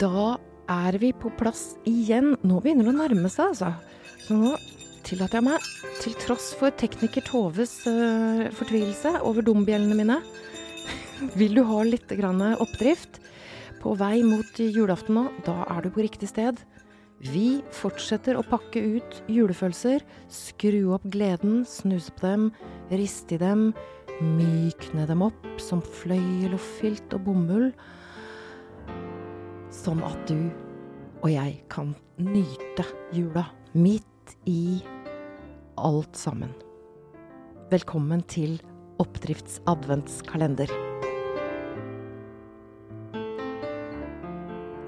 Da er vi på plass igjen. Nå begynner det å nærme seg, altså. Så nå tillater jeg meg, til tross for tekniker Toves uh, fortvilelse over dombjellene mine, vil du ha litt oppdrift på vei mot julaften nå, da er du på riktig sted. Vi fortsetter å pakke ut julefølelser, skru opp gleden, snuse på dem, riste i dem, mykne dem opp som fløyel og filt og bomull, sånn at du og jeg kan nyte jula midt i alt sammen. Velkommen til Oppdrifts adventskalender.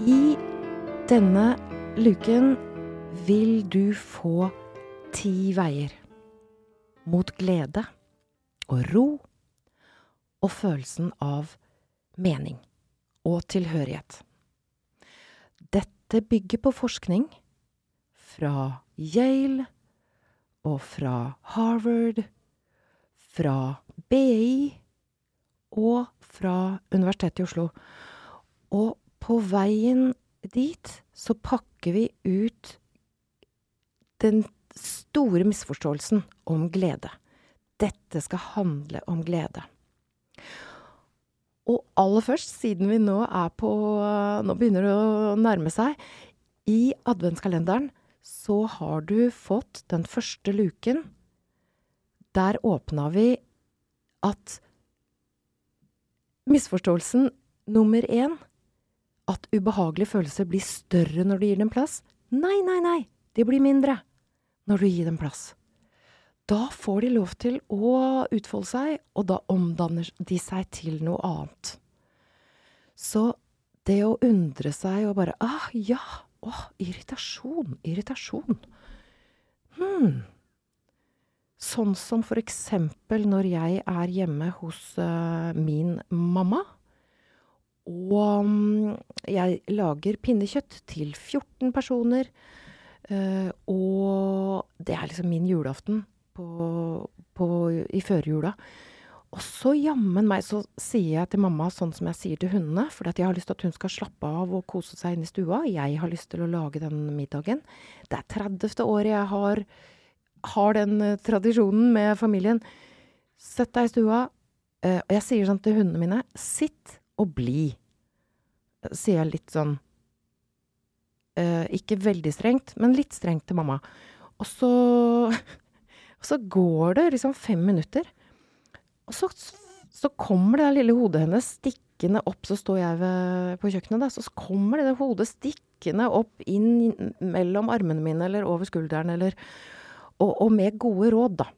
I denne luken vil du få ti veier mot glede og ro og følelsen av mening og tilhørighet. Dette bygger på forskning fra Yale og fra Harvard, fra BI og fra Universitetet i Oslo. Og på veien dit så pakker vi ut den store misforståelsen om glede. Dette skal handle om glede. Og aller først, siden vi nå er på Nå begynner det å nærme seg. I adventskalenderen så har du fått den første luken. Der åpna vi at misforståelsen nummer én at ubehagelige følelser blir større når du gir dem plass. Nei, nei, nei, de blir mindre når du gir dem plass. Da får de lov til å utfolde seg, og da omdanner de seg til noe annet. Så det å undre seg og bare ah, ja, åh, irritasjon, irritasjon. Hm. Sånn som for eksempel når jeg er hjemme hos uh, min mamma. Og um, jeg lager pinnekjøtt til 14 personer. Uh, og det er liksom min julaften på, i førjula. Og så jammen meg så sier jeg til mamma sånn som jeg sier til hundene, for jeg har lyst til at hun skal slappe av og kose seg inne i stua. Jeg har lyst til å lage den middagen. Det er 30. året jeg har, har den uh, tradisjonen med familien. Sett deg i stua. Uh, og jeg sier sånn til hundene mine, sitt og bli, sier jeg litt sånn Ikke veldig strengt, men litt strengt til mamma. Og så, og så går det liksom fem minutter, og så, så kommer det lille hodet hennes stikkende opp, så står jeg ved, på kjøkkenet, da, så kommer det hodet stikkende opp inn mellom armene mine eller over skulderen, eller Og, og med gode råd, da.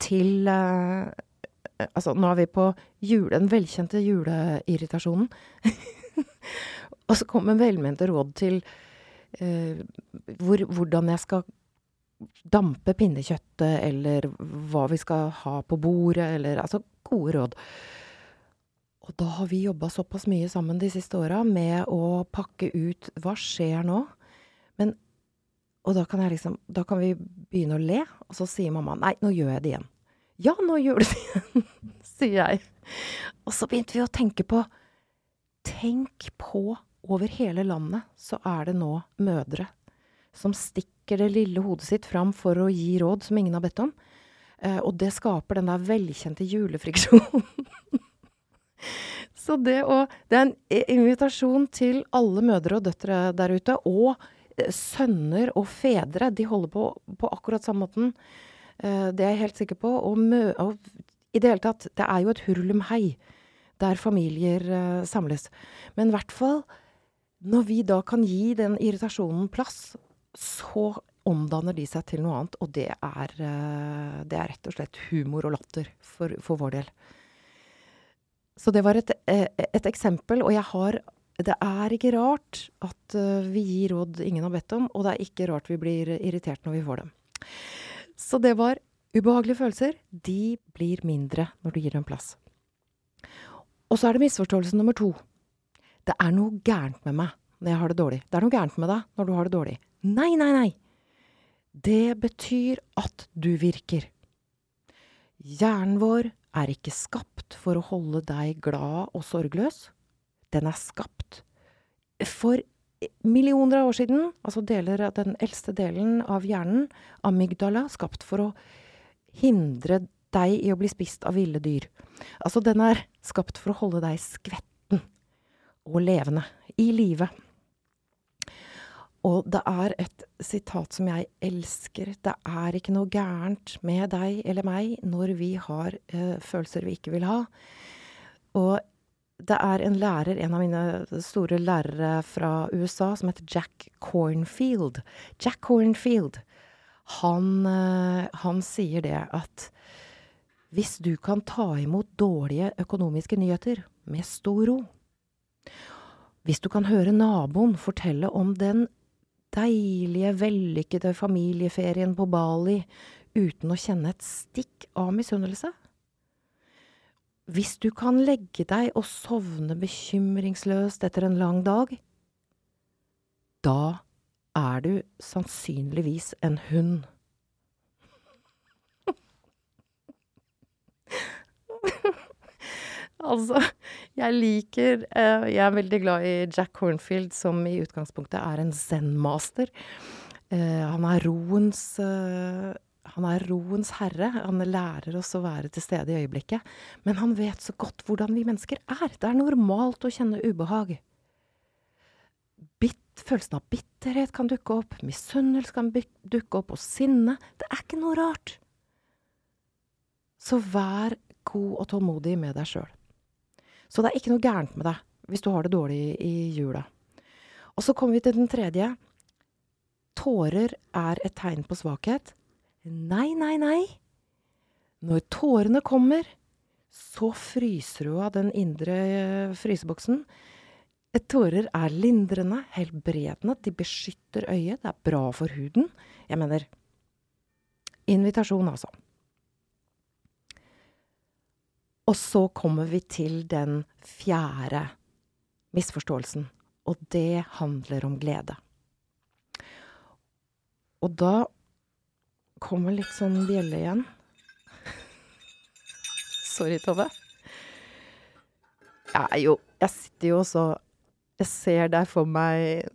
Til uh, Altså, nå er vi på jule, den velkjente juleirritasjonen. og så kommer velmente råd til uh, hvor, hvordan jeg skal dampe pinnekjøttet, eller hva vi skal ha på bordet, eller altså gode råd. Og da har vi jobba såpass mye sammen de siste åra med å pakke ut hva skjer nå? Men Og da kan liksom Da kan vi begynne å le, og så sier mamma nei, nå gjør jeg det igjen. Ja, nå gjør du det igjen, sier jeg. Og så begynte vi å tenke på Tenk på over hele landet så er det nå mødre som stikker det lille hodet sitt fram for å gi råd som ingen har bedt om. Eh, og det skaper den der velkjente julefriksjonen. Så det å Det er en invitasjon til alle mødre og døtre der ute, og eh, sønner og fedre. De holder på på akkurat samme måten. Eh, det er jeg helt sikker på. Og, mø og i det hele tatt, det er jo et hurlumhei der familier eh, samles. Men i hvert fall når vi da kan gi den irritasjonen plass, så omdanner de seg til noe annet, og det er, uh, det er rett og slett humor og latter for, for vår del. Så det var et, et, eksempel, og jeg har Det er ikke rart at uh, vi gir råd ingen har bedt om, og det er ikke rart vi blir irritert når vi får dem. Så det var ubehagelige følelser. De blir mindre når du gir dem plass. Og så er det misforståelse nummer to. Det er noe gærent med meg når jeg har det dårlig. Det er noe gærent med deg når du har det dårlig. Nei, nei, nei. Det betyr at du virker. Hjernen vår er ikke skapt for å holde deg glad og sorgløs. Den er skapt For millioner av år siden, altså deler av den eldste delen av hjernen, amygdala, skapt for å hindre deg i å bli spist av ville dyr. Altså, den er skapt for å holde deg skvetten og levende, i live. Og det er et sitat som jeg elsker. Det er ikke noe gærent med deg eller meg når vi har uh, følelser vi ikke vil ha. Og det er en lærer, en av mine store lærere fra USA, som heter Jack Cornfield. Jack Cornfield, han, uh, han sier det at hvis du kan ta imot dårlige økonomiske nyheter med stor ro, hvis du kan høre naboen fortelle om den deilige, vellykkede familieferien på Bali uten å kjenne et stikk av misunnelse? Hvis du kan legge deg og sovne bekymringsløst etter en lang dag, da er du sannsynligvis en hund. Altså, jeg liker uh, Jeg er veldig glad i Jack Hornfield, som i utgangspunktet er en zen-master. Uh, han er roens uh, han er roens herre. Han lærer oss å være til stede i øyeblikket. Men han vet så godt hvordan vi mennesker er. Det er normalt å kjenne ubehag. Bitt, følelsen av bitterhet kan dukke opp, misunnelse kan dukke opp, og sinne. Det er ikke noe rart. Så vær god og tålmodig med deg sjøl. Så det er ikke noe gærent med deg hvis du har det dårlig i jula. Og så kommer vi til den tredje. Tårer er et tegn på svakhet. Nei, nei, nei. Når tårene kommer, så fryser du av den indre eh, fryseboksen. Tårer er lindrende, helbredende, de beskytter øyet, det er bra for huden. Jeg mener invitasjon, altså. Og så kommer vi til den fjerde misforståelsen, og det handler om glede. Og da kommer litt sånn bjelle igjen. Sorry, Tove. Jeg er jo Jeg sitter jo også Jeg ser deg for meg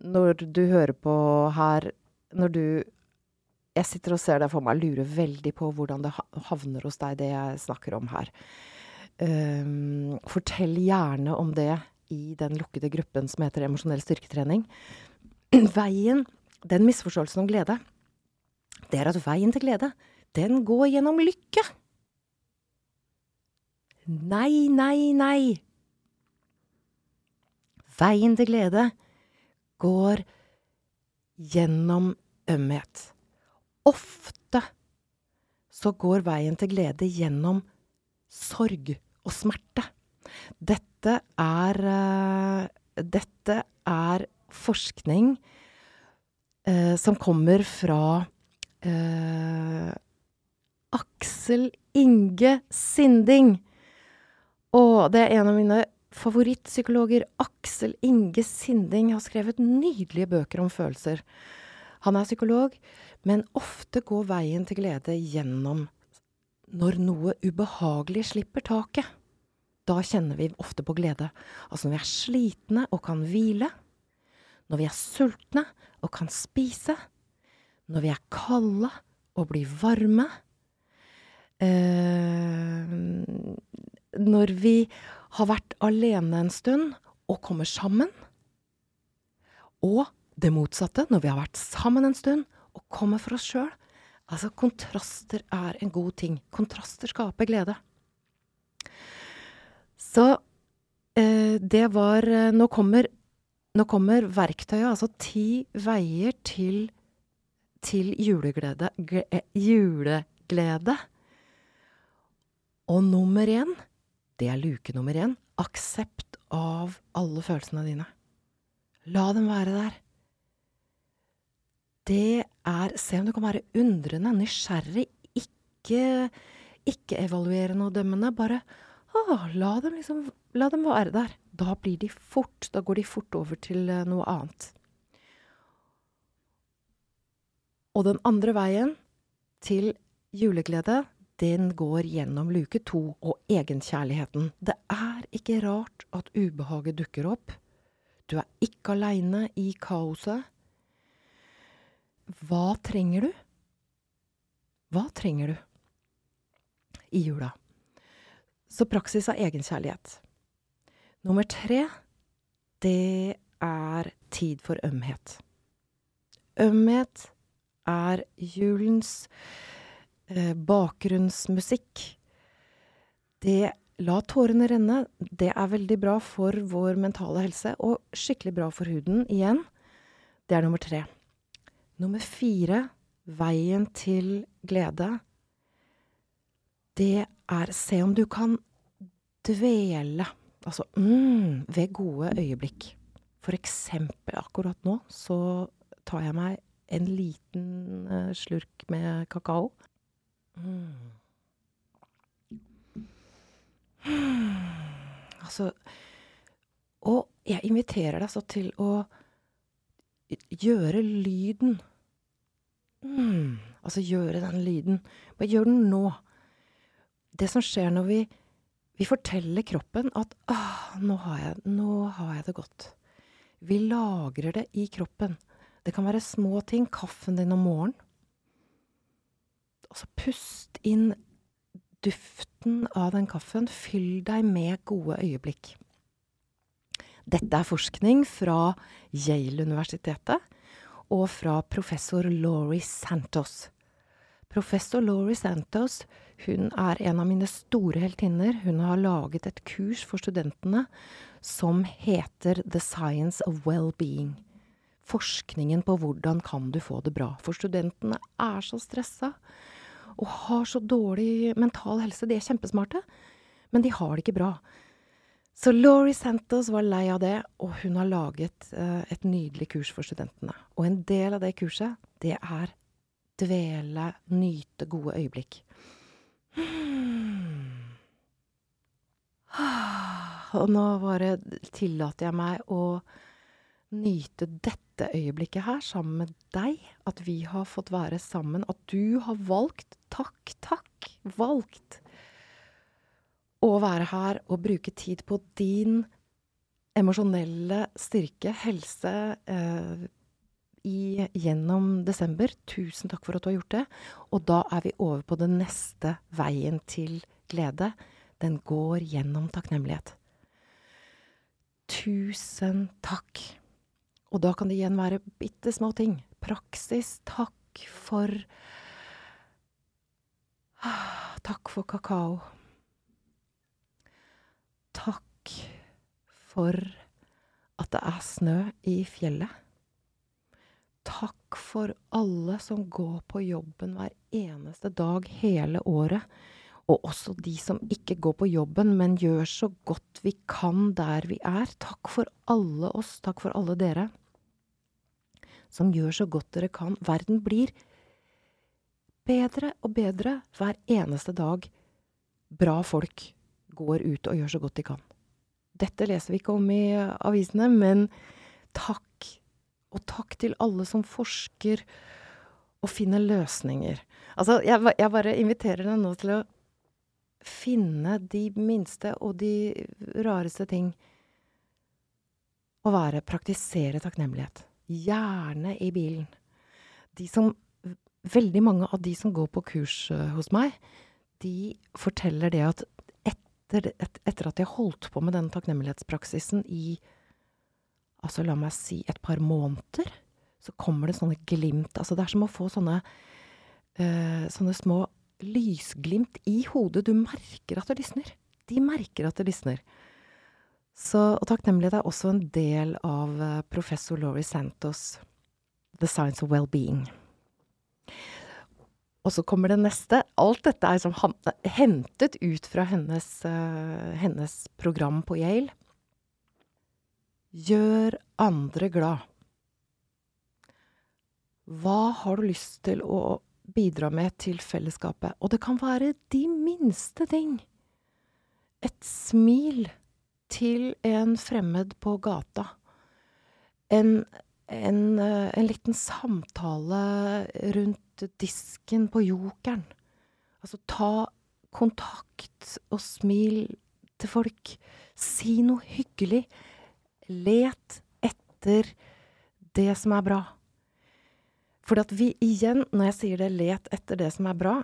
når du hører på her Når du jeg sitter og ser deg for meg lurer veldig på hvordan det havner hos deg, det jeg snakker om her. Um, fortell gjerne om det i den lukkede gruppen som heter emosjonell styrketrening. Veien, den misforståelsen om glede, det er at veien til glede, den går gjennom lykke. Nei, nei, nei. Veien til glede går gjennom ømhet ofte så går veien til glede gjennom sorg og smerte. Dette er uh, Dette er forskning uh, som kommer fra uh, Aksel Inge Sinding. Og det er en av mine favorittpsykologer. Aksel Inge Sinding har skrevet nydelige bøker om følelser. Han er psykolog, men ofte går veien til glede gjennom når noe ubehagelig slipper taket. Da kjenner vi ofte på glede. Altså når vi er slitne og kan hvile. Når vi er sultne og kan spise. Når vi er kalde og blir varme. Eh, når vi har vært alene en stund og kommer sammen. Og det motsatte, når vi har vært sammen en stund og kommer for oss sjøl. Altså, kontraster er en god ting. Kontraster skaper glede. Så eh, det var eh, nå kommer, nå kommer verktøyet, altså ti veier til, til juleglede. Gle, eh, juleglede. Og nummer én, det er luke nummer én, aksept av alle følelsene dine. La dem være der det er Se om du kan være undrende, nysgjerrig, ikke, ikke evaluerende og dømmende. Bare å, la dem liksom La dem være der. Da blir de fort Da går de fort over til eh, noe annet. Og den andre veien til juleglede, den går gjennom luke to og egenkjærligheten. Det er ikke rart at ubehaget dukker opp. Du er ikke aleine i kaoset. Hva trenger du? Hva trenger du i jula? Så praksis av egenkjærlighet. Nummer tre, det er tid for ømhet. Ømhet er julens eh, bakgrunnsmusikk. Det La tårene renne. Det er veldig bra for vår mentale helse, og skikkelig bra for huden igjen. Det er nummer tre. Nummer fire, veien til glede. Det er se om du kan dvele, altså mm, ved gode øyeblikk. For eksempel akkurat nå så tar jeg meg en liten uh, slurk med kakao. Mm. Altså Og jeg inviterer deg så til å gjøre lyden. Mm, altså gjøre den lyden. Bare gjør den nå. Det som skjer når vi, vi forteller kroppen at ah, nå, har jeg, nå har jeg det godt. Vi lagrer det i kroppen. Det kan være små ting. Kaffen din om morgenen. Altså pust inn duften av den kaffen. Fyll deg med gode øyeblikk. Dette er forskning fra Yale-universitetet og fra professor Laurie Santos. Professor Laurie Santos hun er en av mine store heltinner. Hun har laget et kurs for studentene som heter The Science of Well-being. Forskningen på hvordan kan du få det bra. For studentene er så stressa og har så dårlig mental helse. De er kjempesmarte, men de har det ikke bra. Så Laurie Santos var lei av det, og hun har laget uh, et nydelig kurs for studentene. Og en del av det kurset, det er dvele, nyte gode øyeblikk. Og nå bare tillater jeg meg å nyte dette øyeblikket her sammen med deg. At vi har fått være sammen. At du har valgt, takk, takk, valgt å være her og bruke tid på din emosjonelle styrke, helse, eh, i, gjennom desember. Tusen takk for at du har gjort det. Og da er vi over på den neste veien til glede. Den går gjennom takknemlighet. Tusen takk. Og da kan det igjen være bitte små ting. Praksis. Takk for Takk for kakao. Takk for at det er snø i fjellet. Takk for alle som går på jobben hver eneste dag hele året. Og også de som ikke går på jobben, men gjør så godt vi kan der vi er. Takk for alle oss, takk for alle dere som gjør så godt dere kan. Verden blir bedre og bedre hver eneste dag. Bra folk går ut og gjør så godt de kan. Dette leser vi ikke om i avisene, men takk. Og takk til alle som forsker og finner løsninger. Altså, jeg, jeg bare inviterer deg nå til å finne de minste og de rareste ting. Å være Praktisere takknemlighet gjerne i bilen. De som Veldig mange av de som går på kurs uh, hos meg, de forteller det at etter, et, etter at jeg holdt på med den takknemlighetspraksisen i altså la meg si et par måneder, så kommer det sånne glimt. Altså det er som å få sånne, uh, sånne små lysglimt i hodet. Du merker at det lysner. De merker at det lysner. Så, og takknemlighet er også en del av uh, professor Laurie Santos' The Science of Well-being. Og så kommer det neste. Alt dette er liksom hentet ut fra hennes, uh, hennes program på Yale. Gjør andre glad. Hva har du lyst til å bidra med til fellesskapet? Og det kan være de minste ting. Et smil til en fremmed på gata. En, en, eh, en liten samtale rundt disken på Jokeren. Altså ta kontakt og smil til folk. Si noe hyggelig. Let etter det som er bra. For at vi igjen, når jeg sier det, let etter det som er bra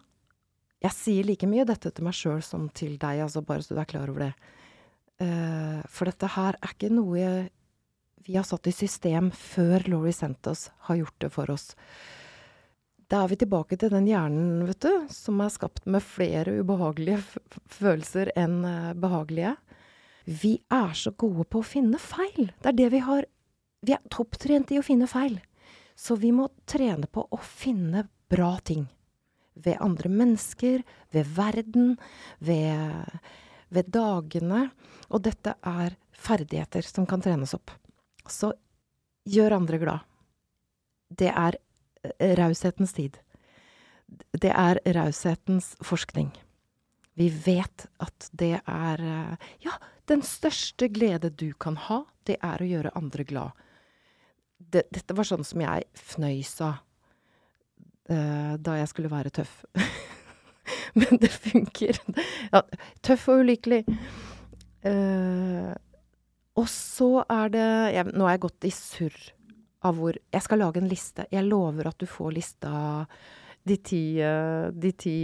Jeg sier like mye dette til meg sjøl som til deg, altså bare så du er klar over det. Uh, for dette her er ikke noe vi har satt i system før Laurie Santos har gjort det for oss. Da er vi tilbake til den hjernen, vet du, som er skapt med flere ubehagelige følelser enn uh, behagelige. Vi er så gode på å finne feil. Det er det vi har Vi er topptrent i å finne feil. Så vi må trene på å finne bra ting. Ved andre mennesker, ved verden, ved, ved dagene. Og dette er ferdigheter som kan trenes opp. Så gjør andre glad. Det er eh, raushetens tid. Det er raushetens forskning. Vi vet at det er eh, Ja, den største glede du kan ha, det er å gjøre andre glad det, Dette var sånn som jeg fnøys av uh, da jeg skulle være tøff. Men det funker. Ja, tøff og ulykkelig. Uh, og så er det jeg, Nå har jeg gått i surr av hvor Jeg skal lage en liste. Jeg lover at du får lista de ti, uh, de ti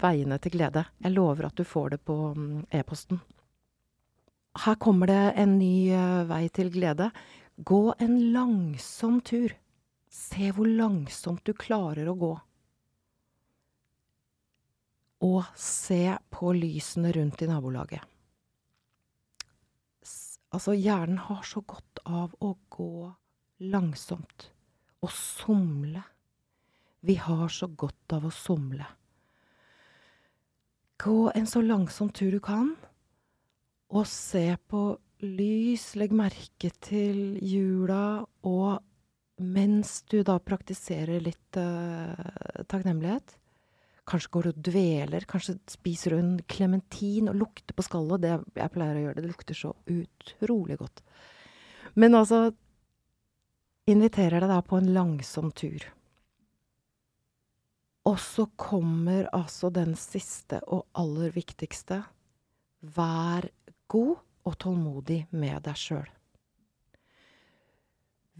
veiene til glede. Jeg lover at du får det på um, e-posten. Her kommer det en ny uh, vei til glede. Gå en langsom tur. Se hvor langsomt du klarer å gå. Og se på lysene rundt i nabolaget. Altså, hjernen har så godt av å gå langsomt. Og somle. Vi har så godt av å somle. Gå en så langsom tur du kan, og se på lys, legg merke til jula, og mens du da praktiserer litt uh, takknemlighet Kanskje går du og dveler, kanskje spiser du en klementin og lukter på skallet. Det jeg pleier å gjøre det. Lukter så utrolig godt. Men altså Inviterer deg da på en langsom tur. Og så kommer altså den siste og aller viktigste. Vær god og tålmodig med deg sjøl.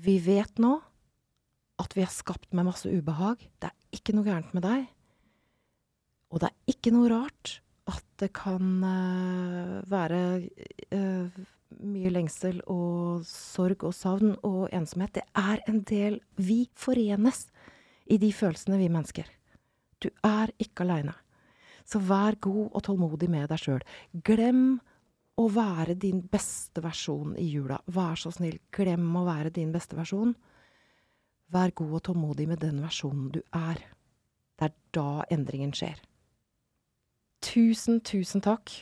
Vi vet nå at vi er skapt med masse ubehag. Det er ikke noe gærent med deg. Og det er ikke noe rart at det kan uh, være uh, mye lengsel og sorg og savn og ensomhet. Det er en del Vi forenes i de følelsene, vi mennesker. Du er ikke aleine. Så vær god og tålmodig med deg sjøl. Glem å være din beste versjon i jula. Vær så snill, glem å være din beste versjon. Vær god og tålmodig med den versjonen du er. Det er da endringen skjer. Tusen, tusen takk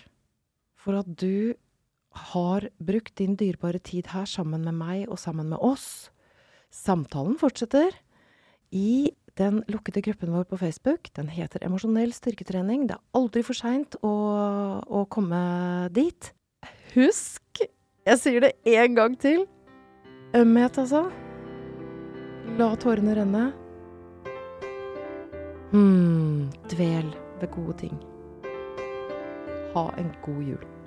for at du har brukt din dyrebare tid her sammen med meg og sammen med oss. Samtalen fortsetter i den lukkede gruppen vår på Facebook. Den heter Emosjonell styrketrening. Det er aldri for seint å, å komme dit. Husk, jeg sier det én gang til, ømhet, altså. La tårene renne. Hm, dvel ved gode ting. Ha en god jul.